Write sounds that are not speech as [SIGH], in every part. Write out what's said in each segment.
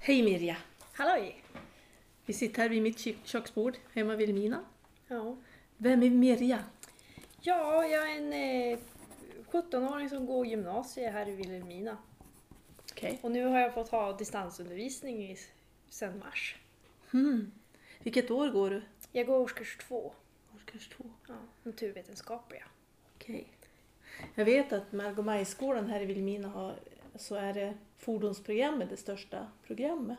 Hej Mirja! Halloj! Vi sitter här vid mitt kö- köksbord hemma vid Vilhelmina. Ja. Vem är Mirja? ja, jag är en eh, 17-åring som går gymnasiet här i Vilhelmina. Okej. Och nu har jag fått ha distansundervisning i, sedan mars. Hmm. Vilket år går du? Jag går årskurs två, Årskurs två. ja, naturvetenskapliga. Okej. Jag vet att Margomajskolan här i Vilhelmina har, så är det fordonsprogrammet det största programmet.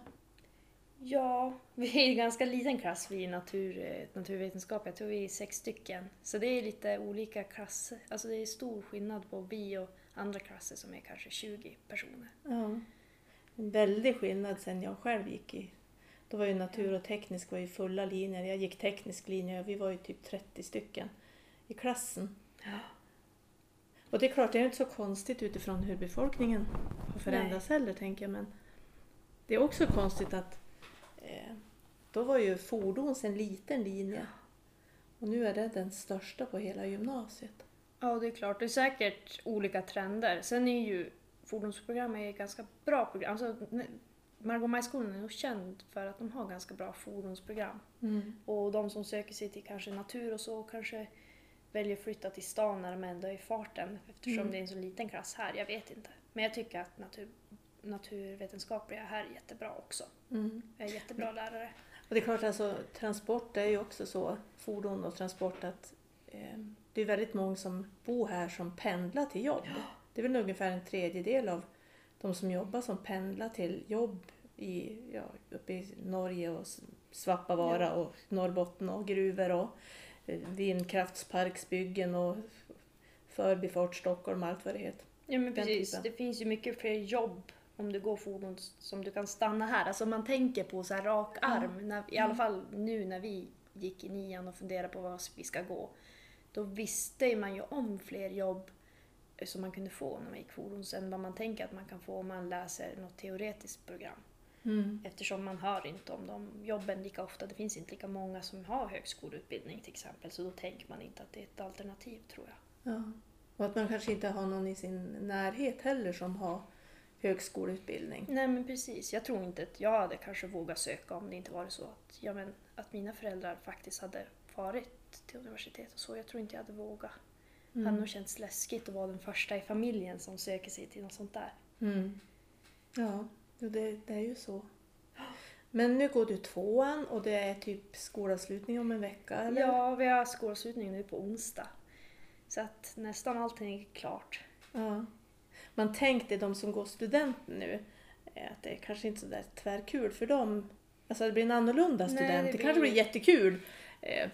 Ja, vi är en ganska liten klass vi i natur, eh, naturvetenskap. Jag tror vi är sex stycken. Så det är lite olika klasser. Alltså det är stor skillnad på vi och andra klasser som är kanske 20 personer. Ja. En väldig skillnad sen jag själv gick i. Då var ju natur och teknisk var ju fulla linjer. Jag gick teknisk linje och vi var ju typ 30 stycken i klassen. Ja. Och det är klart, det är inte så konstigt utifrån hur befolkningen har förändrats heller, tänker jag. Men det är också konstigt att eh, då var ju fordons en liten linje. Och nu är det den största på hela gymnasiet. Ja, det är klart. Det är säkert olika trender. Sen är ju fordonsprogrammet ett ganska bra program. Alltså, Margomajskolan är nog känd för att de har ganska bra fordonsprogram. Och de som söker sig till kanske natur och så kanske väljer att flytta till stan när de ändå är i farten eftersom Mm. det är en så liten klass här. Jag vet inte. Men jag tycker att natur, naturvetenskapliga här är jättebra också. Mm. Jag är jättebra lärare. Och det är klart, alltså, transport är ju också så, fordon och transport, att eh, det är väldigt många som bor här som pendlar till jobb. Det är väl ungefär en tredjedel av de som jobbar som pendlar till jobb i, ja, uppe i Norge och Svappavaara Ja. och Norrbotten och gruvor och vindkraftsparksbyggen och Förbifart Stockholm och allt vad det heter. Ja men precis, det finns ju mycket fler jobb om du går fordon som du kan stanna här. Alltså man tänker på så här rak arm, när, i alla fall nu när vi gick i nian och funderade på vad vi ska gå. Då visste man ju om fler jobb eh, som man kunde få när man gick fordon än vad man tänker att man kan få om man läser något teoretiskt program. Eftersom man hör inte om de jobben lika ofta. Det finns inte lika många som har högskoleutbildning till exempel. Så då tänker man inte att det är ett alternativ tror jag. Ja. Och att man kanske inte har någon i sin närhet heller som har högskoleutbildning. Nej men precis. Jag tror inte att jag hade kanske vågat söka om det inte var så att, ja, men, att mina föräldrar faktiskt hade varit till universitet och så. Jag tror inte jag hade vågat. Det hade nog känts läskigt att vara den första i familjen som söker sig till något sånt där. Mm. Ja, jo, det, det är ju så. Men nu går du tvåan och det är typ skolavslutning om en vecka, eller? Ja, vi har skolavslutning nu på onsdag. Så att nästan allting är klart. Ja. Man tänkte de som går studenten nu, eh, att det är kanske inte så där tvärkul för dem. Alltså det blir en annorlunda Nej, student. det det, blir- kanske blir jättekul. Eh,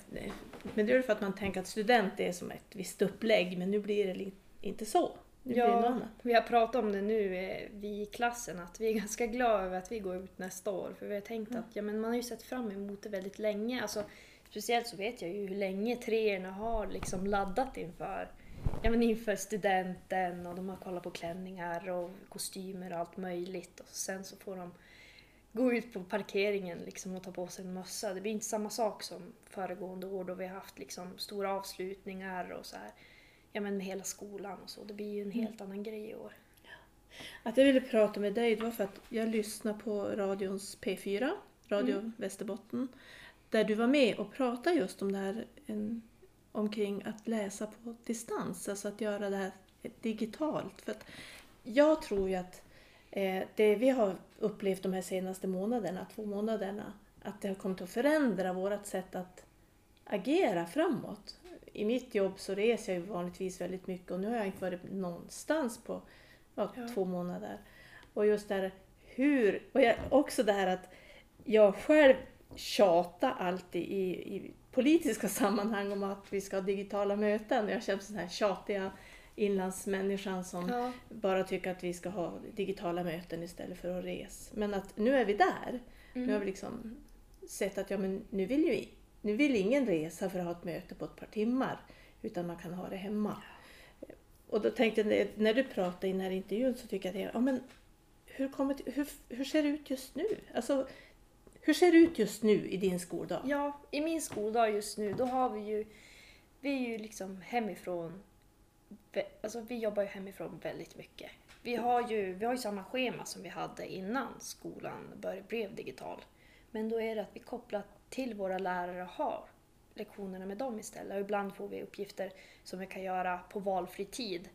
Men det är för att man tänker att student är som ett visst upplägg, men nu blir det inte så. Det Ja, vi har pratat om det nu, eh, vi i klassen, att vi är [LAUGHS] ganska glada över att vi går ut nästa år. För vi har tänkt att ja, men man har ju sett fram emot det väldigt länge. Alltså, speciellt så vet jag ju hur länge treorna har liksom laddat inför, ja, men inför studenten och de har kollat på klänningar och kostymer och allt möjligt. Och sen så får de gå ut på parkeringen liksom och ta på sig en mössa. Det blir inte samma sak som föregående år då vi har haft liksom stora avslutningar och så här. Ja men hela skolan och så. Det blir ju en helt annan grej i år. Att jag ville prata med dig det var för att jag lyssnade på radions P4, Radio Mm. Västerbotten, där du var med och pratade just om det här en, omkring att läsa på distans, alltså att göra det här digitalt. För att jag tror ju att eh, det vi har upplevt de här senaste månaderna, två månaderna, att det har kommit att förändra vårt sätt att agera framåt. I mitt jobb så reser jag ju vanligtvis väldigt mycket och nu har jag inte varit någonstans på ja, Ja. två månader. Och just där hur, och jag, också det här att jag själv tjatar alltid i, i politiska [LAUGHS] sammanhang om att vi ska ha digitala möten. Jag känner sån här tjatiga inlandsmänniskan som Ja. bara tycker att vi ska ha digitala möten istället för att resa. Men att nu är vi där. Nu har vi liksom sett att ja, men nu, vill ju, nu vill ingen resa för att ha ett möte på ett par timmar. Utan man kan ha det hemma. Och då tänkte jag, när- du pratade i den här intervjun så tycker jag att ja, men hur, kommer, hur, hur ser det ut just nu? Alltså, hur ser det ut just nu i din skoldag? ja, i min skoldag just nu då har vi ju, vi är ju liksom hemifrån, alltså vi jobbar ju hemifrån väldigt mycket. vi har ju, vi har ju samma schema som vi hade innan skolan bör, blev digital. Men då är det att vi kopplar till våra lärare och har lektionerna med dem istället. Och ibland får vi uppgifter som vi kan göra på valfri tid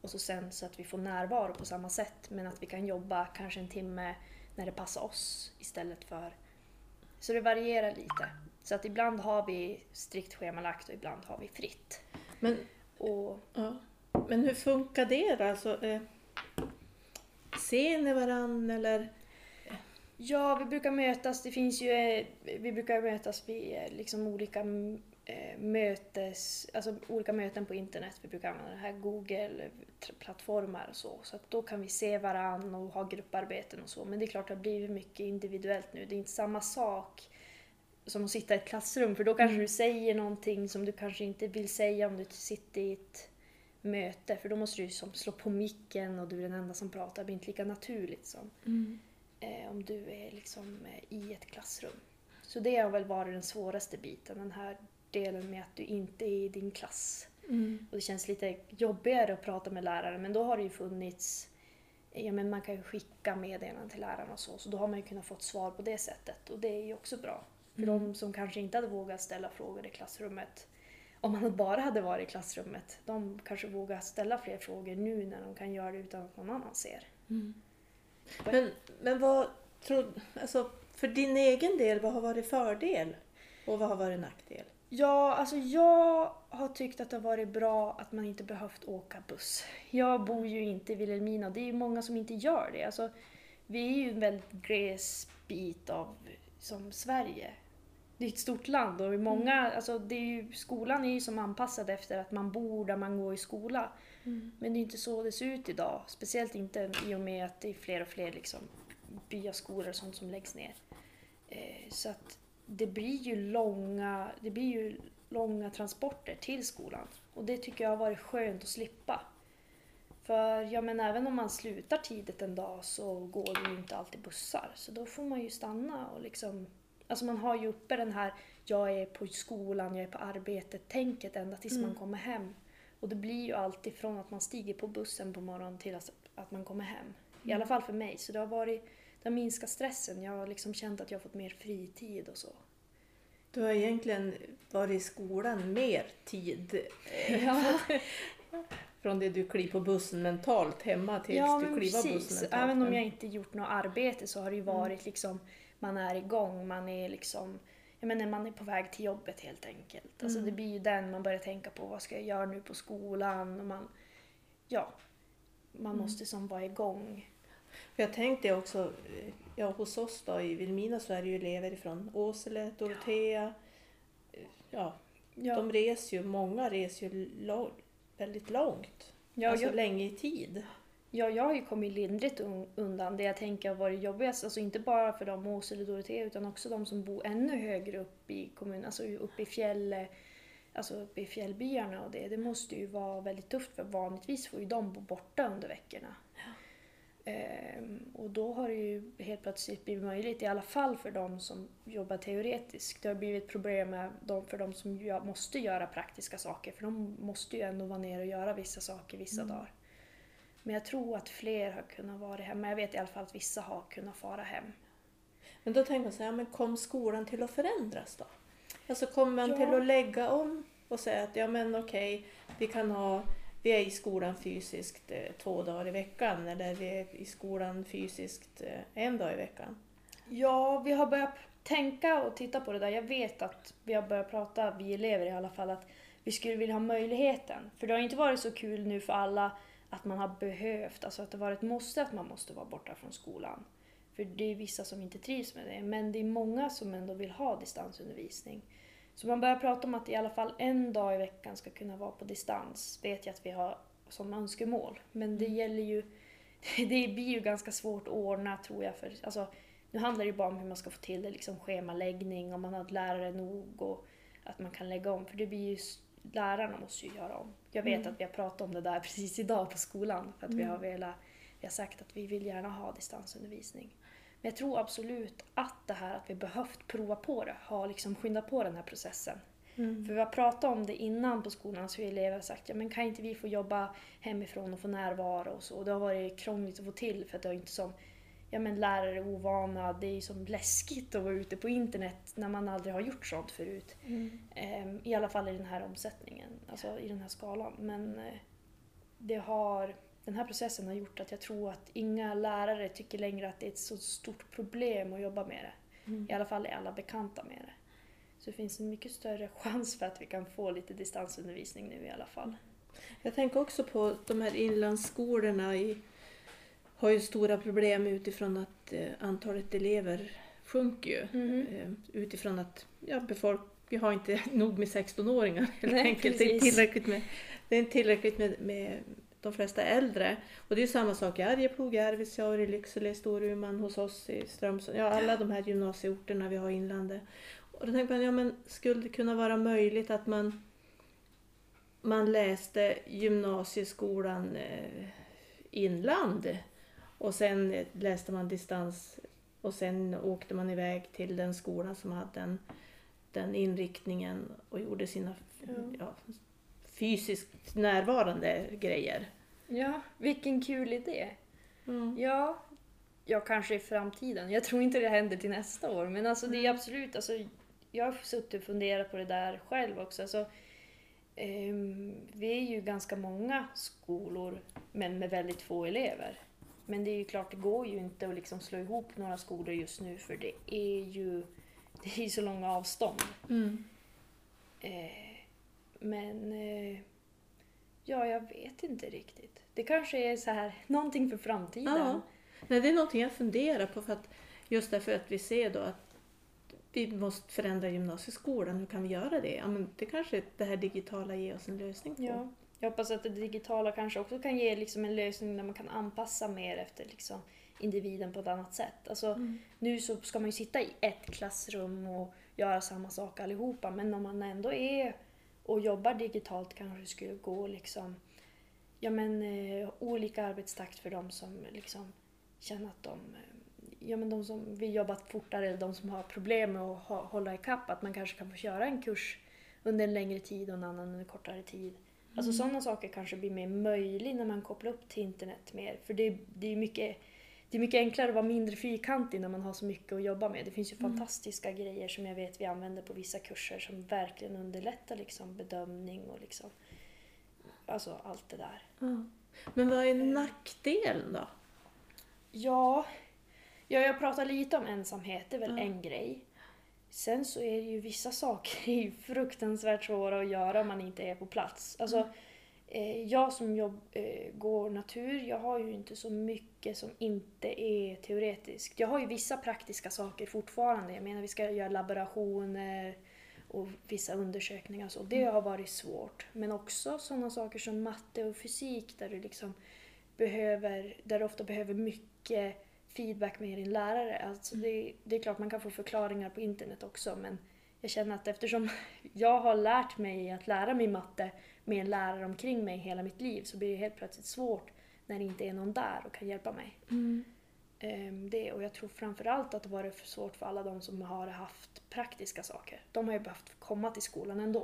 och så sen så att vi får närvaro på samma sätt men att vi kan jobba kanske en timme när det passar oss istället för... Så det varierar lite. Så att ibland har vi strikt schemalagt och ibland har vi fritt. Men, Och ja. Men hur funkar det då? Alltså, eh, ser ni varann eller? Ja, vi brukar mötas. Det finns ju, eh, vi brukar mötas vid eh, liksom olika mm, eh, mötes, alltså olika möten på internet. Vi brukar använda det här Google-plattformar och så. Så att då kan vi se varann och ha grupparbeten och så. Men det är klart, det har blivit mycket individuellt nu. Det är inte samma sak som att sitta i ett klassrum. För då kanske Mm. du säger någonting som du kanske inte vill säga om du sitter i ett möte. För då måste du ju som slå på micken och du är den enda som pratar. Det blir inte lika naturligt som eh, om du är liksom eh, i ett klassrum. Så det har väl varit den svåraste biten, den här delen med att du inte är i din klass. Mm. Och det känns lite jobbigare att prata med lärare men då har det ju funnits Ja, men man kan ju skicka meddelanden till lärarna och så, så då har man ju kunnat få svar på det sättet och det är ju också bra. För Mm. de som kanske inte hade vågat ställa frågor i klassrummet, om man bara hade varit i klassrummet, de kanske vågar ställa fler frågor nu när de kan göra det utan att någon annan ser. Mm. Men, men vad tror alltså för din egen del, vad har varit fördel och vad har varit nackdel? Ja, alltså jag har tyckt att det har varit bra att man inte behövt åka buss. Jag bor ju inte i Vilhelmina och det är ju många som inte gör det. Alltså, vi är ju en väldigt gles bit av som Sverige. Det är ett stort land och många, alltså det är ju, skolan är ju som anpassad efter att man bor där man går i skola. Men det är inte så det ser ut idag. Speciellt inte i och med att det är fler och fler liksom, byaskolor och sånt som läggs ner. Eh, så att det blir ju långa, det blir ju långa transporter till skolan. Och det tycker jag har varit skönt att slippa. För ja, men även om man slutar tidigt en dag så går det ju inte alltid bussar. Så då får man ju stanna och liksom... Alltså man har ju uppe den här jag är på skolan, jag är på arbetet-tänket ända tills Mm. man kommer hem. Och det blir ju alltid från att man stiger på bussen på morgonen till att, att man kommer hem. I alla fall för mig. Så det har varit, det har minskat stressen. Jag har liksom känt att jag har fått mer fritid och så. Du har egentligen varit i skolan mer tid [LAUGHS] Ja, från det du kliver på bussen mentalt hemma tills ja du kliver bussen mentalt. Även om jag inte gjort något arbete så har det ju varit liksom, man är igång, man är liksom jag menar, man är på väg till jobbet helt enkelt. Alltså Mm. det blir ju den man börjar tänka på, vad ska jag göra nu på skolan? Och man, ja, man Mm. måste som vara igång. För jag tänkte också, eh, ja hos oss då i Vilhelmina så är det ju elever från Åsele, Dorotea. eh, Ja, Ja, de reser ju, många reser ju lång, väldigt långt. ja, alltså jag, länge i tid. Ja, jag har ju kommit lindrigt un- undan det jag tänker har varit jobbigast. Alltså inte bara för de Åsele och Dorotea utan också de som bor ännu högre upp i kommunen, alltså uppe i fjäll, alltså uppe i fjällbyarna och det. Det måste ju vara väldigt tufft för vanligtvis får ju de bo borta under veckorna. Ehm, och då har det ju helt plötsligt blivit möjligt, i alla fall för de som jobbar teoretiskt. Det har blivit problem med de, för de som måste göra praktiska saker, för de måste ju ändå vara ner och göra vissa saker vissa Mm. dagar. Men jag tror att fler har kunnat vara hemma. Jag vet i alla fall att vissa har kunnat fara hem. Men då tänker man så här, men kom skolan till att förändras då? Alltså kommer man Ja. till att lägga om och säga att ja men okej, vi kan ha, vi är i skolan fysiskt eh, två dagar i veckan eller vi är i skolan fysiskt eh, en dag i veckan. Ja, vi har börjat tänka och titta på det där. Jag vet att vi har börjat prata, vi elever i alla fall, att vi skulle vilja ha möjligheten. För det har inte varit så kul nu för alla att man har behövt, alltså att det varit måste att man måste vara borta från skolan. För det är vissa som inte trivs med det, men det är många som ändå vill ha distansundervisning. Så man börjar prata om att i alla fall en dag i veckan ska kunna vara på distans, vet jag att vi har som önskemål. Men det gäller ju, [LAUGHS] det blir ju ganska svårt att ordna tror jag. För, alltså, nu handlar det ju bara om hur man ska få till det, liksom schemaläggning, om man har lärare nog och att man kan lägga om. För det blir ju, lärarna måste ju göra om. Jag vet Mm. att vi har pratat om det där [LAUGHS] precis idag på skolan. För att vi Mm. har velat, vi har sagt att vi vill gärna ha distansundervisning. Men jag tror absolut att det här att vi behövt prova på det har liksom skyndat på den här processen. Mm. För vi har pratat om det innan på skolan så har elever sagt ja men kan inte vi få jobba hemifrån och få närvaro och så. Och det har varit krångligt att få till för att det har inte som ja men lärare är ovana, det är ju som läskigt att vara ute på internet när man aldrig har gjort sånt förut. Mm. Ehm, I alla fall i den här omsättningen, alltså i den här skalan. Men eh, det har, den här processen har gjort att jag tror att inga lärare tycker längre att det är ett så stort problem att jobba med det. Mm. I alla fall är alla bekanta med det. Så det finns en mycket större [LAUGHS] chans för att vi kan få lite distansundervisning nu i alla fall. Jag tänker också på de här inlandsskolorna i, har ju stora problem utifrån att eh, antalet elever sjunker ju. Mhm. Eh, utifrån att ja, befolk vi har inte [LAUGHS] nog med 16-åringar helt Nej, enkelt. Det är precis. tillräckligt med, det är tillräckligt med, med de flesta äldre. Och det är ju samma sak i Arjeplog, i Arvidsjaur, i Lycksele, i Storuman, hos oss i Strömsund. Ja, alla de här gymnasieorterna vi har i inlandet. Och då tänkte man, ja men skulle det kunna vara möjligt att man, man läste gymnasieskolan eh, inland och sen läste man distans och sen åkte man iväg till den skolan som hade den, den inriktningen och gjorde sina Ja. ja, fysiskt närvarande grejer. Ja, vilken kul idé! Mm. Ja, ja kanske i framtiden. Jag tror inte det händer till nästa år. Men alltså det är absolut, alltså, jag har suttit och funderat på det där själv också. Alltså, ehm, vi är ju ganska många skolor men med väldigt få elever. Men det är ju klart, det går ju inte att liksom slå ihop några skolor just nu för det är ju [LAUGHS] det är ju så långa avstånd. Mm. Eh, men eh, ja, jag vet inte riktigt. Det kanske är så här [LAUGHS] någonting för framtiden. Ja. Nej, det är någonting jag funderar på för att just därför att vi ser då att vi måste förändra gymnasieskolan. Hur kan vi göra det? Ja, men det kanske det här digitala ger oss en lösning på. Ja, jag hoppas att det digitala kanske också kan ge liksom en lösning där man kan anpassa mer efter liksom individen på ett annat sätt. Alltså, Mm. Nu så ska man ju sitta i ett klassrum och göra samma sak allihopa men om man ändå är och jobbar digitalt kanske det skulle gå liksom ja men eh, olika arbetstakt för de som liksom känner att de ja men de som vill jobba fortare eller de som har problem med att hålla ikapp att man kanske kan få köra en kurs under en längre tid och en annan under kortare tid. Alltså sådana saker kanske blir mer möjligt när man kopplar upp till internet mer för det, det är mycket det är mycket enklare att vara mindre fyrkantig när man har så mycket att jobba med. Det finns ju fantastiska grejer som jag vet vi använder på vissa kurser som verkligen underlättar liksom bedömning och liksom alltså allt det där. Ja. Men vad är nackdelen då? Ja, ja jag pratar lite om ensamhet, det är väl Ja. en grej. Sen så är det ju vissa saker är [LAUGHS] fruktansvärt svåra att göra om man inte är på plats. Alltså, eh, jag som jobb, eh, går natur, jag har ju inte så mycket som inte är teoretiskt. Jag har ju vissa praktiska saker fortfarande. Jag menar vi ska göra laborationer och vissa undersökningar och så. Det har varit svårt. Men också sådana saker som matte och fysik där du liksom behöver, där du ofta behöver mycket feedback med din lärare. Alltså det, det är klart man kan få förklaringar på internet också men jag känner att eftersom [LAUGHS] jag har lärt mig att lära mig matte med en lärare omkring mig hela mitt liv så blir det helt plötsligt svårt när det inte är någon där och kan hjälpa mig. Ehm, Det, och jag tror framförallt att det varit för svårt för alla de som har haft praktiska saker. De har ju behövt komma till skolan ändå.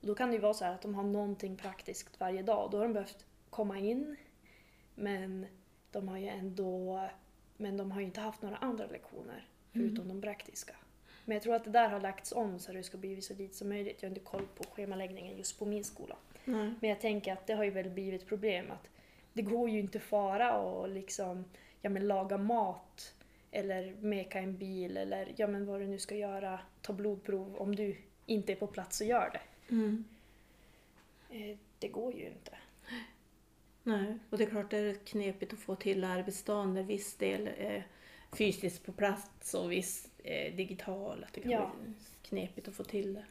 Och då kan det ju vara så här att de har någonting praktiskt varje dag. Då har de behövt komma in men de har ju ändå men de har ju inte haft några andra lektioner förutom de praktiska. Men jag tror att det där har lagts om så att det ska bli så lite som möjligt. Jag har inte koll på schemaläggningen just på min skola. Nej. Men jag tänker att det har ju väl blivit problem att det går ju inte fara och liksom ja, men laga mat eller meka en bil eller ja, men vad du nu ska göra, ta blodprov om du inte är på plats och gör det. Mm. Eh, Det går ju inte. Nej, och det är klart det är knepigt att få till arbetsdagen när viss del är fysiskt på plats och viss är digital. Att det kan Ja. bli knepigt att få till det.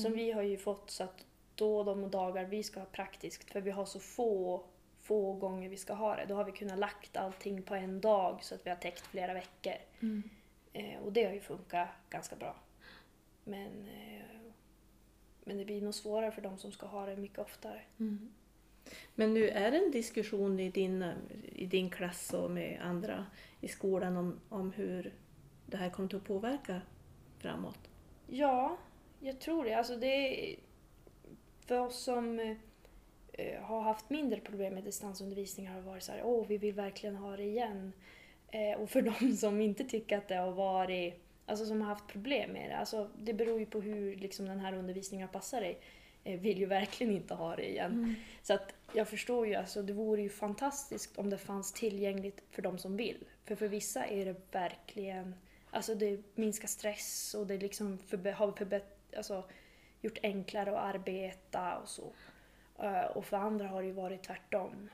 Som vi har ju fått så att då de dagar vi ska ha praktiskt, för vi har så få, få gånger vi ska ha det, då har vi kunnat lagt allting på en dag så att vi har täckt flera veckor. Eh, och det har ju funkat ganska bra. Men, eh, men det blir nog svårare för de som ska ha det mycket oftare. Mm. Men nu är det en diskussion i din, i din klass och med andra i skolan om, om hur det här kommer att påverka framåt. Ja, jag tror det. Alltså det för oss som eh, har haft mindre problem med distansundervisning har det varit så här, åh, vi vill verkligen ha det igen. Eh, och för [LAUGHS] de som inte tycker att det har varit, alltså som har haft problem med det, alltså det beror ju på hur liksom, den här undervisningen passar dig, eh, vill ju verkligen inte ha det igen. Mm. Så att jag förstår ju, alltså det vore ju fantastiskt om det fanns tillgängligt för de som vill. För för vissa är det verkligen, alltså det minskar stress och det liksom förbe- har förbätt, alltså, gjort enklare att arbeta och så. Eh, och för andra har det ju varit tvärtom.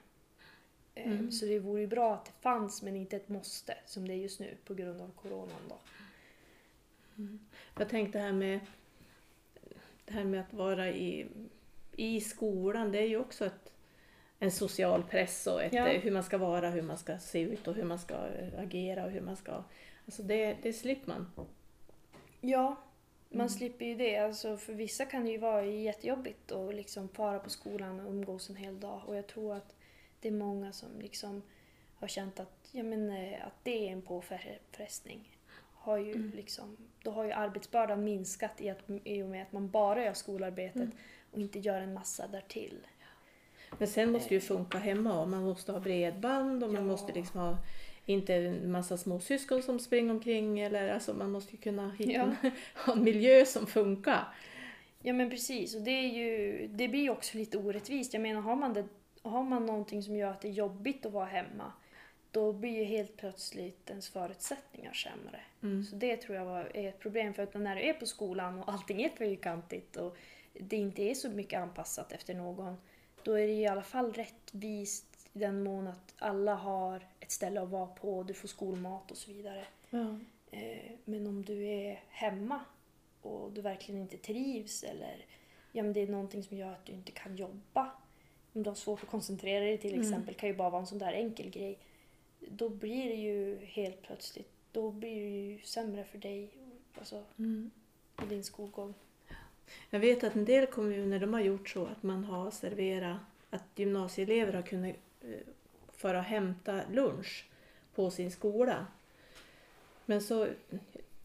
Eh, Mm. Så det vore ju bra att det fanns men inte ett måste som det är just nu på grund av coronan då. Jag tänkte det här med det här med att vara i, i skolan, det är ju också ett, en social press och ett, Ja. eh, hur man ska vara, hur man ska se ut och hur man ska eh, agera och hur man ska... Alltså det, det slipper man. Ja, man Mm. slipper ju det. Alltså för vissa kan det ju vara jättejobbigt att liksom fara på skolan och umgås en hel dag. Och jag tror att det är många som liksom har känt att, ja, men, eh, att det är en påfrestning. Har ju Mm. liksom, då har ju arbetsbördan minskat i, att, i och med att man bara gör skolarbetet Mm. och inte gör en massa därtill. Men sen måste det ju funka hemma och man måste ha bredband och man måste liksom ha inte en massa småsyskon som springer omkring eller alltså man måste ju kunna hitta Ja. en, [LAUGHS] ha en miljö som funkar. Ja men precis, och det, är ju, det blir ju också lite orättvist. Jag menar har man, det, har man någonting som gör att det är jobbigt att vara hemma, då blir ju helt plötsligt ens förutsättningar sämre. Mm. Så det tror jag var, är ett problem, för att när du är på skolan och allting är fyrkantigt och det inte är så mycket anpassat efter någon, då är det i alla fall rättvist i den mån att alla har ett ställe att vara på, du får skolmat och så vidare. Ja. Eh, Men om du är hemma och du verkligen inte trivs eller ja, men det är någonting som gör att du inte kan jobba. Om du har svårt att koncentrera dig till Mm. exempel, kan ju bara vara en sån där enkel grej. Då blir det ju helt plötsligt, då blir det ju sämre för dig alltså, Mm. i din skolgång. Jag vet att en del kommuner de har gjort så att man har serverat att gymnasieelever har kunnat eh, föra och hämta lunch på sin skola. Men så,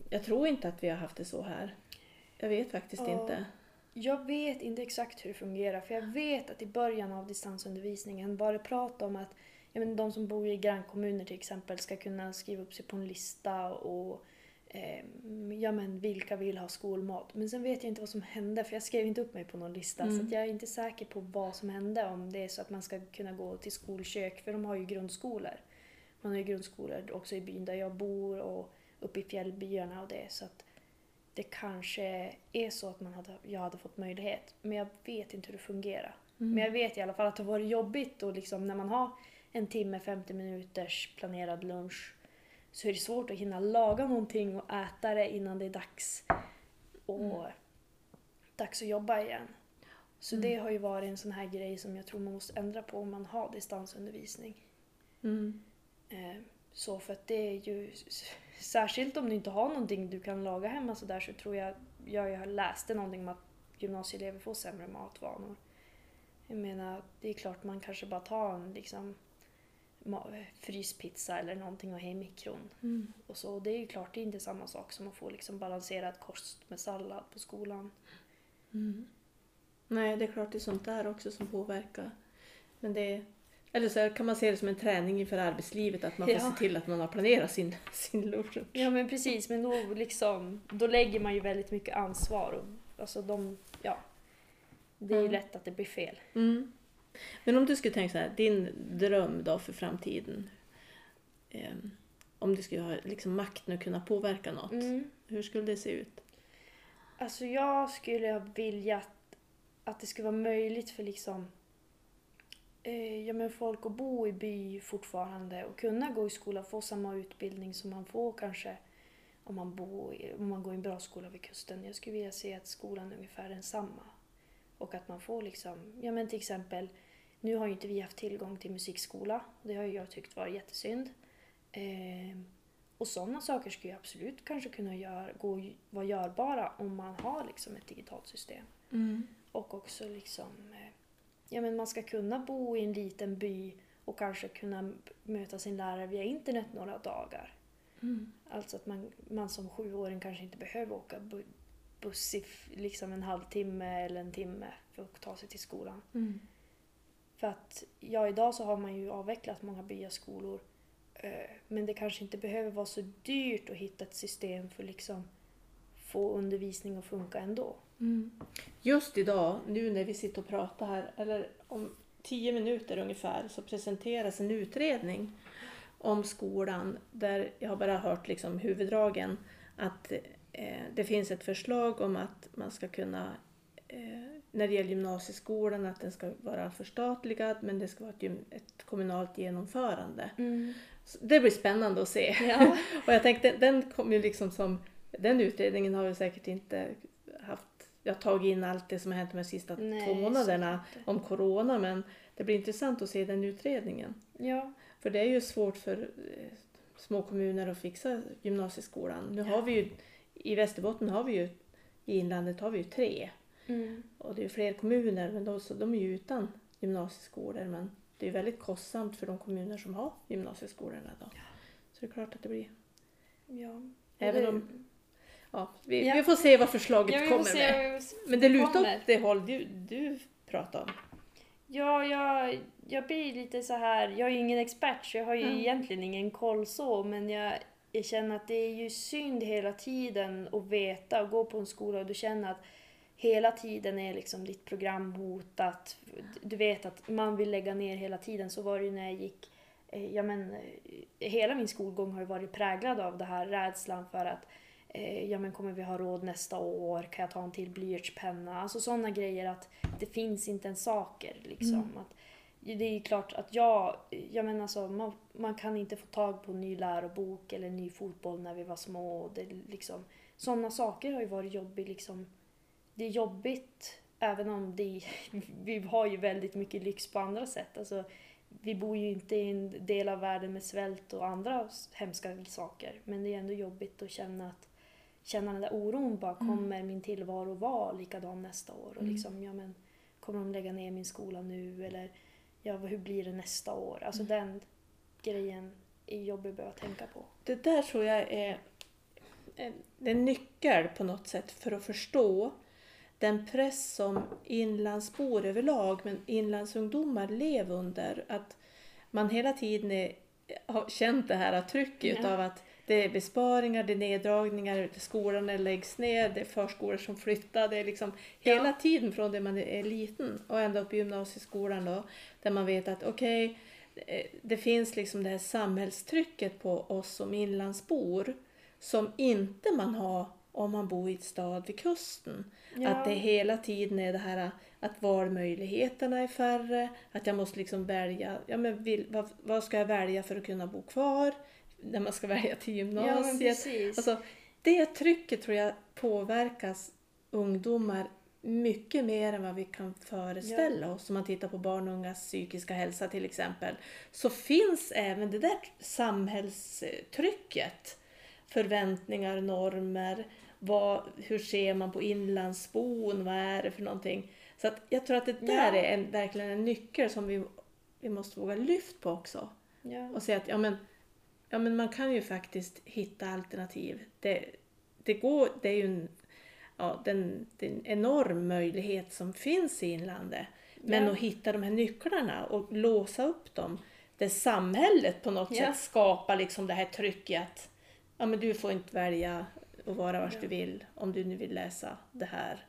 jag tror inte att vi har haft det så här. Jag vet faktiskt Ja. inte. Jag vet inte exakt hur det fungerar för jag vet att i början av distansundervisningen var det prat om att ja, men de som bor i grannkommuner till exempel ska kunna skriva upp sig på en lista och eh, ja men vilka vill ha skolmat. Men sen vet jag inte vad som hände för jag skrev inte upp mig på någon lista Mm. så jag är inte säker på vad som hände om det är så att man ska kunna gå till skolkök för de har ju grundskolor. Man har ju grundskolor också i byn där jag bor och uppe i fjällbyarna och det så att det kanske är så att man hade, jag hade fått möjlighet. Men jag vet inte hur det fungerar. Mm. Men jag vet i alla fall att det har varit jobbigt och liksom när man har en timme, 50 minuters planerad lunch så är det svårt att hinna laga någonting och äta det innan det är dags. Och Mm. dags att jobba igen. Så Mm. det har ju varit en sån här grej som jag tror man måste ändra på om man har distansundervisning. Mm. Eh, Så för att det är ju, särskilt om du inte har någonting du kan laga hemma så där så tror jag, jag, jag läste någonting om att gymnasieelever får sämre matvanor. Jag menar, det är klart man kanske bara tar en liksom fryspizza eller någonting och har i mikron. Mm. Och så, det är ju klart, det är inte samma sak som att få liksom balanserad kost med sallad på skolan. Mm. Nej, det är klart det är sånt där också som påverkar. Men det eller så kan man se det som en träning inför arbetslivet, att man får Ja. se till att man har planerat sin, [LAUGHS] sin lunch. Ja men precis, men då, liksom, då lägger man ju väldigt mycket ansvar. Och, alltså de, ja, det är ju lätt att det blir fel. Mm. Men om du skulle tänka så här, din dröm då för framtiden. Ehm, om du skulle ha liksom makten att kunna påverka något. Mm. Hur skulle det se ut? Alltså jag skulle vilja att, att det skulle vara möjligt för liksom eh, ja, men folk att bo i by fortfarande och kunna gå i skola och få samma utbildning som man får kanske om man, bor, om man går i en bra skola vid kusten. Jag skulle vilja se att skolan är ungefär densamma. Och att man får liksom, ja men till exempel, nu har ju inte vi haft tillgång till musikskola. Det har ju jag tyckt var jättesynd. Eh, och sådana saker skulle ju absolut kanske kunna gör, gå, vara görbara om man har liksom ett digitalt system. Och också liksom, eh, ja men man ska kunna bo i en liten by och kanske kunna möta sin lärare via internet några dagar. Mm. Alltså att man, man som sjuåring kanske inte behöver åka bu- buss i liksom en halvtimme eller en timme för att ta sig till skolan. Mm. För att ja, idag så har man ju avvecklat många byaskolor. eh, Men det kanske inte behöver vara så dyrt att hitta ett system för liksom få undervisning att funka ändå. Mm. Just idag, nu när vi sitter och pratar här, eller om tio minuter ungefär, så presenteras en utredning om skolan där jag har bara hört liksom huvuddragen att eh, det finns ett förslag om att man ska kunna, när det gäller gymnasieskolan, att den ska vara förstatligad men det ska vara ett, ett kommunalt genomförande. Så det blir spännande att se. Ja. [LAUGHS] och jag tänkte, den kom ju liksom som, den utredningen har ju säkert inte haft, jag har tagit in allt det som har hänt de sista Nej, två månaderna om corona men det blir intressant att se den utredningen. Ja. För det är ju svårt för eh, små kommuner att fixa gymnasieskolan. Nu Ja. har vi ju, i Västerbotten har vi ju, i inlandet har vi ju tre. Mm. Och det är ju fler kommuner men de, så de är ju utan gymnasieskolor men det är väldigt kostsamt för de kommuner som har gymnasieskolorna då. Så det är klart att det blir Ja. Även det- om- Ja, vi, Ja. vi får se vad förslaget Ja, kommer se med. Men det lutar åt det håll du, du pratar om. Ja, jag, jag blir lite så här. Jag är ju ingen expert så jag har ju Mm. egentligen ingen koll så men jag, jag känner att det är ju synd hela tiden att veta och gå på en skola och du känner att hela tiden är liksom ditt program hotat. Du vet att man vill lägga ner hela tiden. Så var det ju när jag gick eh, Ja, men, eh, hela min skolgång har ju varit präglad av det här rädslan för att eh, ja, men kommer vi ha råd nästa år? Kan jag ta en till blyertspenna? Alltså sådana grejer att det finns inte en saker. Liksom. Mm. Att, det är ju klart att jag, jag menar alltså, man, man kan inte få tag på en ny lärobok eller ny fotboll när vi var små. Det liksom, sådana saker har ju varit jobbigt. Liksom. Det är jobbigt även om det, [LAUGHS] vi har ju väldigt mycket lyx på andra sätt. Alltså, vi bor ju inte i en del av världen med svält och andra hemska saker. Men det är ändå jobbigt att känna att känna den där oron. Bara, Mm. Kommer min tillvaro vara likadan nästa år? Och Mm. liksom, ja, men, kommer de lägga ner min skola nu? Eller ja, hur blir det nästa år? Alltså Mm. den grejen är jobbig att behöva tänka på. Det där tror jag är en nyckel på något sätt för att förstå den press som inlandsbor överlag, men inlandsungdomar lever under. Att man hela tiden är, har känt det här trycket Ja. av att det är besparingar, det är neddragningar, skolan läggs ner, det är förskolor som flyttar. Det är liksom Ja. hela tiden från det man är liten och ända upp i gymnasieskolan då, där man vet att okej, eh, det finns liksom det här samhällstrycket på oss som inlandsbor som inte man har om man bor i ett stad vid kusten. Att det hela tiden är det här att valmöjligheterna är färre, att jag måste liksom välja, ja men vill, vad, vad ska jag välja för att kunna bo kvar när man ska [LAUGHS] välja till ja, gymnasiet? precis. Alltså, det trycket tror jag påverkas ungdomar mycket mer än vad vi kan föreställa oss. Om man tittar på barn och ungas psykiska hälsa till exempel. Så finns även det där samhällstrycket. Förväntningar, normer, vad, hur ser man på inlandsbon, vad är det för någonting? Så att jag tror att det där Ja. är en, verkligen en nyckel som vi, vi måste våga lyfta på också. ja. Och säga att ja, men, ja, men man kan ju faktiskt hitta alternativ. Det, det, går, det är ju en, ja, den, det är en enorm möjlighet som finns i inlandet. Men Ja. att hitta de här nycklarna och låsa upp dem. Där samhället på något Ja. sätt skapar liksom det här trycket att ja, men du får inte välja att vara vart Ja. du vill om du nu vill läsa det här.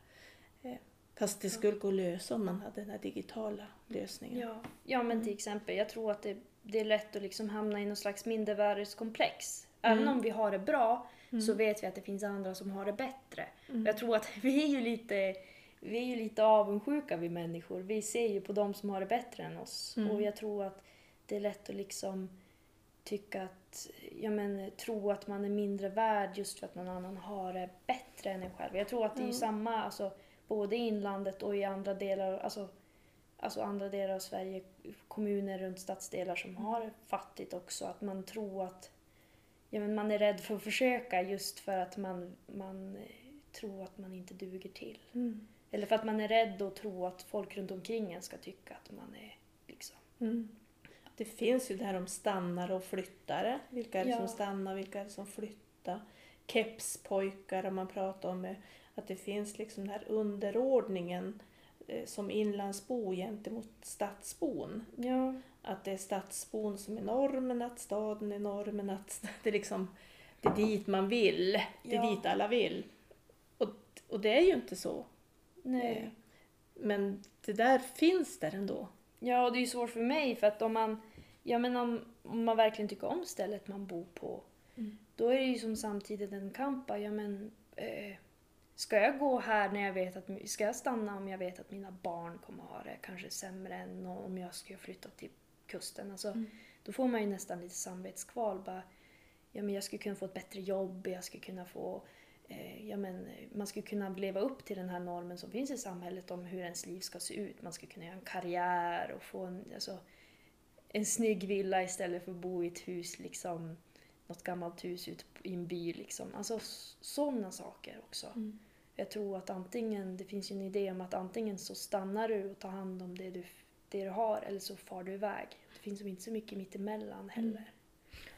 Eh, Fast det skulle gå att lösa om man hade den här digitala lösningen. Ja, ja men till exempel, jag tror att det, det är lätt att liksom hamna i någon slags mindervärdeskomplex. Även Mm. om vi har det bra så Mm. vet vi att det finns andra som har det bättre. Mm. Jag tror att [LAUGHS] vi är ju lite, vi är ju lite avundsjuka vi människor. Vi ser ju på de som har det bättre än oss. Mm. Och jag tror att det är lätt att liksom tycka att, ja men tro att man är mindre värd just för att någon annan har det bättre än en själv. Jag tror att det är ju samma, alltså både i inlandet och i andra delar, alltså, alltså andra delar av Sverige, kommuner runt stadsdelar som har fattigt också. Att man tror att, ja men man är rädd för att försöka just för att man, man eh, tror att man inte duger till. Mm. Eller för att man är rädd och tror att folk runt omkring en ska tycka att man är liksom... Mm. Det finns ju det här om stannare och flyttare. Vilka är det Ja. som stannar, vilka är det som flyttar? Kepspojkar har man pratat om. Att det finns liksom den här underordningen eh, som inlandsbo gentemot stadsbon. Ja. Att det är stadsbon som är normen, att staden är normen, att [LAUGHS] det är liksom det är dit man vill, det är Ja. dit alla vill. Och, och det är ju inte så. Nej. Eh, Men det där finns där ändå. Ja, och det är ju svårt för mig för att om man, ja, men om, om man verkligen tycker om stället man bor på, Mm. då är det ju som samtidigt en kamp. Ja, men, eh, ska jag gå här när jag vet att, ska jag stanna om jag vet att mina barn kommer ha det kanske sämre än om jag skulle flytta till kusten? Alltså, Mm. Då får man ju nästan lite samvetskval. Bara, ja, men jag skulle kunna få ett bättre jobb, jag skulle kunna få ja, men, man skulle kunna leva upp till den här normen som finns i samhället om hur ens liv ska se ut. Man skulle kunna göra en karriär och få en, alltså, en snygg villa istället för att bo i ett hus, liksom, något gammalt hus ute i en by. Liksom. Alltså sådana saker också. Mm. Jag tror att antingen, det finns ju en idé om att antingen så stannar du och tar hand om det du, det du har eller så far du iväg. Det finns inte så mycket mittemellan heller.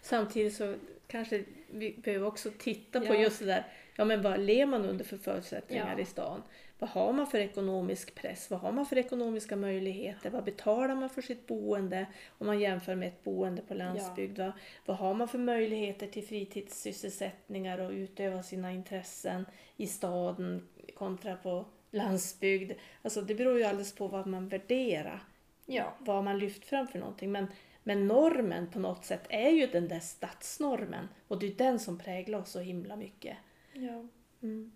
Samtidigt så kanske vi behöver också titta på Ja. just det där, ja men vad lever man under för förutsättningar Ja. i stan? Vad har man för ekonomisk press? Vad har man för ekonomiska möjligheter? Vad betalar man för sitt boende? Om man jämför med ett boende på landsbygd. Vad, vad har man för möjligheter till fritidssysselsättningar och utöva sina intressen i staden kontra på landsbygd? Alltså det beror ju alldeles på vad man värderar Ja. vad man lyft fram för någonting. Men, men normen på något sätt är ju den där stadsnormen och det är den som präglar oss så himla mycket. Ja. Mm.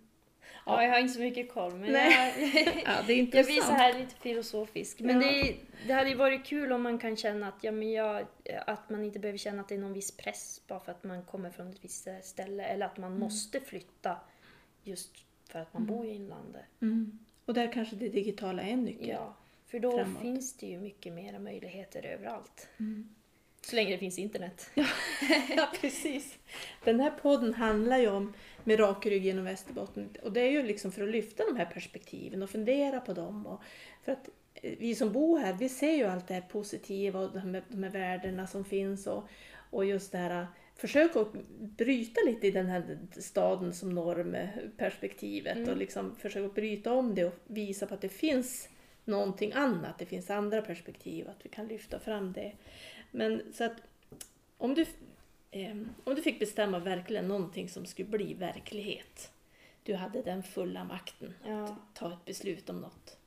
Ja, jag har inte så mycket koll men Nej. jag, [LAUGHS] Ja, det är jag intressant. blir så här lite filosofisk. Men Ja. det, det hade ju varit kul om man kan känna att, ja, men jag, att man inte behöver känna att det är någon viss press bara för att man kommer från ett visst ställe eller att man måste flytta just för att man bor i inlandet. Mm. Och där kanske det digitala är en nyckel. Ja, för då Framåt. finns det ju mycket mera möjligheter överallt. Mm. Så länge det finns internet. ja, [LAUGHS] precis. Den här podden handlar ju om med rak rygg genom Västerbotten och det är ju liksom för att lyfta de här perspektiven och fundera på dem. Och för att eh, vi som bor här, vi ser ju allt det här positiva och de här, de här värdena som finns och, och just det här försök att bryta lite i den här staden som normperspektivet Mm. och liksom försöka bryta om det och visa på att det finns någonting annat, det finns andra perspektiv, att vi kan lyfta fram det. Men så att om du, om du fick bestämma verkligen någonting som skulle bli verklighet, du hade den fulla makten Ja. att ta ett beslut om något.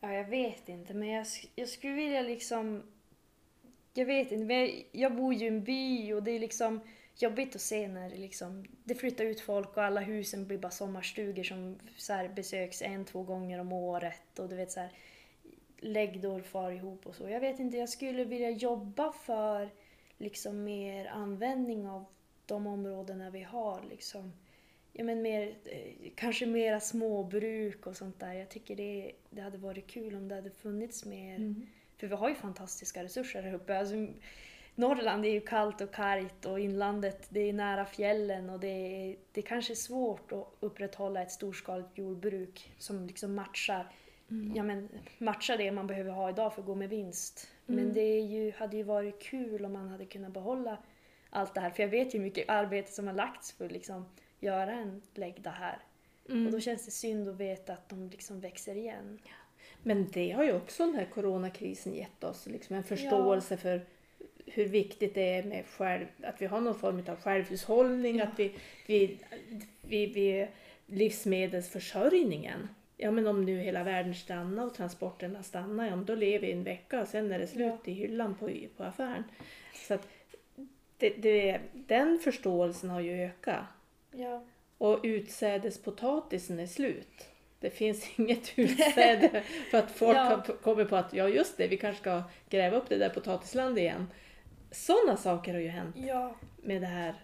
Ja, jag vet inte, men jag, jag skulle vilja liksom... Jag vet inte, men jag, jag bor ju i en by och det är liksom jobbigt att se när liksom... Det flyttar ut folk och alla husen blir bara sommarstugor som så besöks en, två gånger om året och du vet så här läggdor far ihop och så. Jag vet inte, jag skulle vilja jobba för liksom mer användning av de områdena vi har liksom ja, men mer, eh, kanske mera småbruk och sånt där. Jag tycker det, det hade varit kul om det hade funnits mer. För vi har ju fantastiska resurser här uppe. Alltså, Norrland är ju kallt och kargt och inlandet det är nära fjällen och det är, det är kanske svårt att upprätthålla ett storskaligt jordbruk som liksom matchar, ja, men, matchar det man behöver ha idag för att gå med vinst. Men Mm. det ju, hade ju varit kul om man hade kunnat behålla allt det här. För jag vet ju hur mycket arbete som har lagts för att liksom göra en läggda här. Mm. Och då känns det synd att veta att de liksom växer igen. Men det har ju också den här coronakrisen gett oss, liksom en förståelse för hur viktigt det är med själv, att vi har någon form av självhushållning, Ja. att vi, vi, vi, vi livsmedelsförsörjningen. Ja men om nu hela världen stannar och transporterna stannar, ja men då lever vi en vecka och sen är det slut i hyllan på, på affären. Så att det, det, den förståelsen har ju ökat. Ja. Och utsädespotatisen är slut. Det finns [LAUGHS] inget utsäde för att folk Ja. har kommer på att ja just det, vi kanske ska gräva upp det där potatislandet igen. Sådana saker har ju hänt ja. med, det här,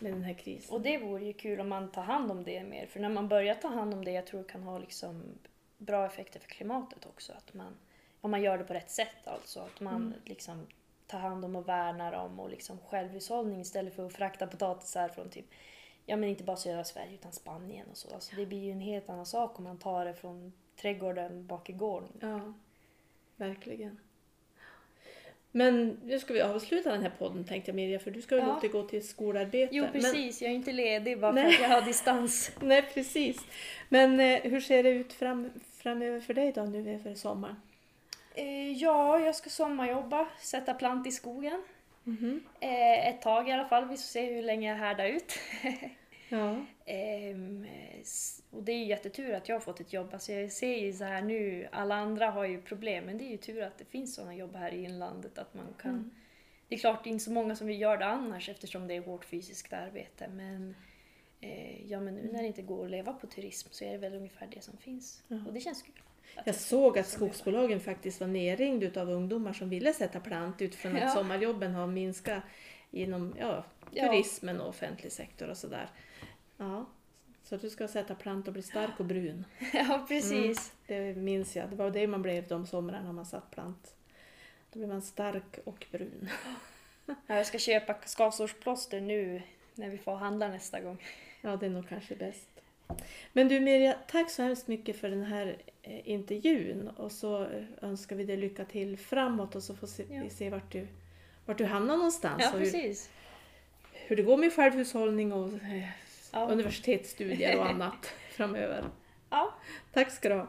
med den här krisen. Och det vore ju kul om man tar hand om det mer. För när man börjar ta hand om det, jag tror det kan ha liksom bra effekter för klimatet också. Att man, om man gör det på rätt sätt alltså. Att man Mm. liksom tar hand om och värnar om och liksom självhushållning istället för att frakta potatisar från typ, ja men inte bara södra Sverige utan Spanien och så. Alltså det blir ju en helt annan sak om man tar det från trädgården bak i gården. Ja, verkligen. Men nu ska vi avsluta den här podden tänkte jag Mirja, för du ska ju Ja. återgå till skolarbete. Jo Men- precis, jag är inte ledig bara för Nej. att jag har distans. [LAUGHS] Nej, precis. Men eh, hur ser det ut fram, framöver för dig då nu över sommaren? Eh, ja, jag ska sommarjobba, sätta plant i skogen. Mhm. Eh, ett tag i alla fall, vi får se hur länge jag härdar ut. [LAUGHS] Ja. Ehm, och det är ju jättetur att jag har fått ett jobb. Alltså jag ser ju så här nu, alla andra har ju problem, men det är ju tur att det finns sådana jobb här i inlandet. Att man kan... Mm. Det är klart, det är inte så många som vill göra det annars eftersom det är hårt fysiskt arbete. Men, eh, ja, men nu när det inte går att leva på turism så är det väl ungefär det som finns. Ja. Och det känns kul. Jag såg att skogsbolagen faktiskt var nerringd utav ungdomar som ville sätta plant utifrån att Ja. sommarjobben har minskat inom Ja. turismen och offentlig sektor och sådär. Ja. Så du ska sätta plant och bli stark och brun. [LAUGHS] Ja, precis. Det minns jag. Det var det man blev de somrarna man satt plant. Då blev man stark och brun. [LAUGHS] Ja, jag ska köpa skavsårsplåster nu när vi får handla nästa gång. [LAUGHS] Ja, det är nog kanske bäst. Men du Mirja, tack så hemskt mycket för den här eh, intervjun och så önskar vi dig lycka till framåt och så får se, Ja. vi se vart du, vart du hamnar någonstans Ja, och hur, precis. hur det går med självhushållning och eh, Ja. universitetsstudier och annat [LAUGHS] framöver. Ja, Tack ska du ha.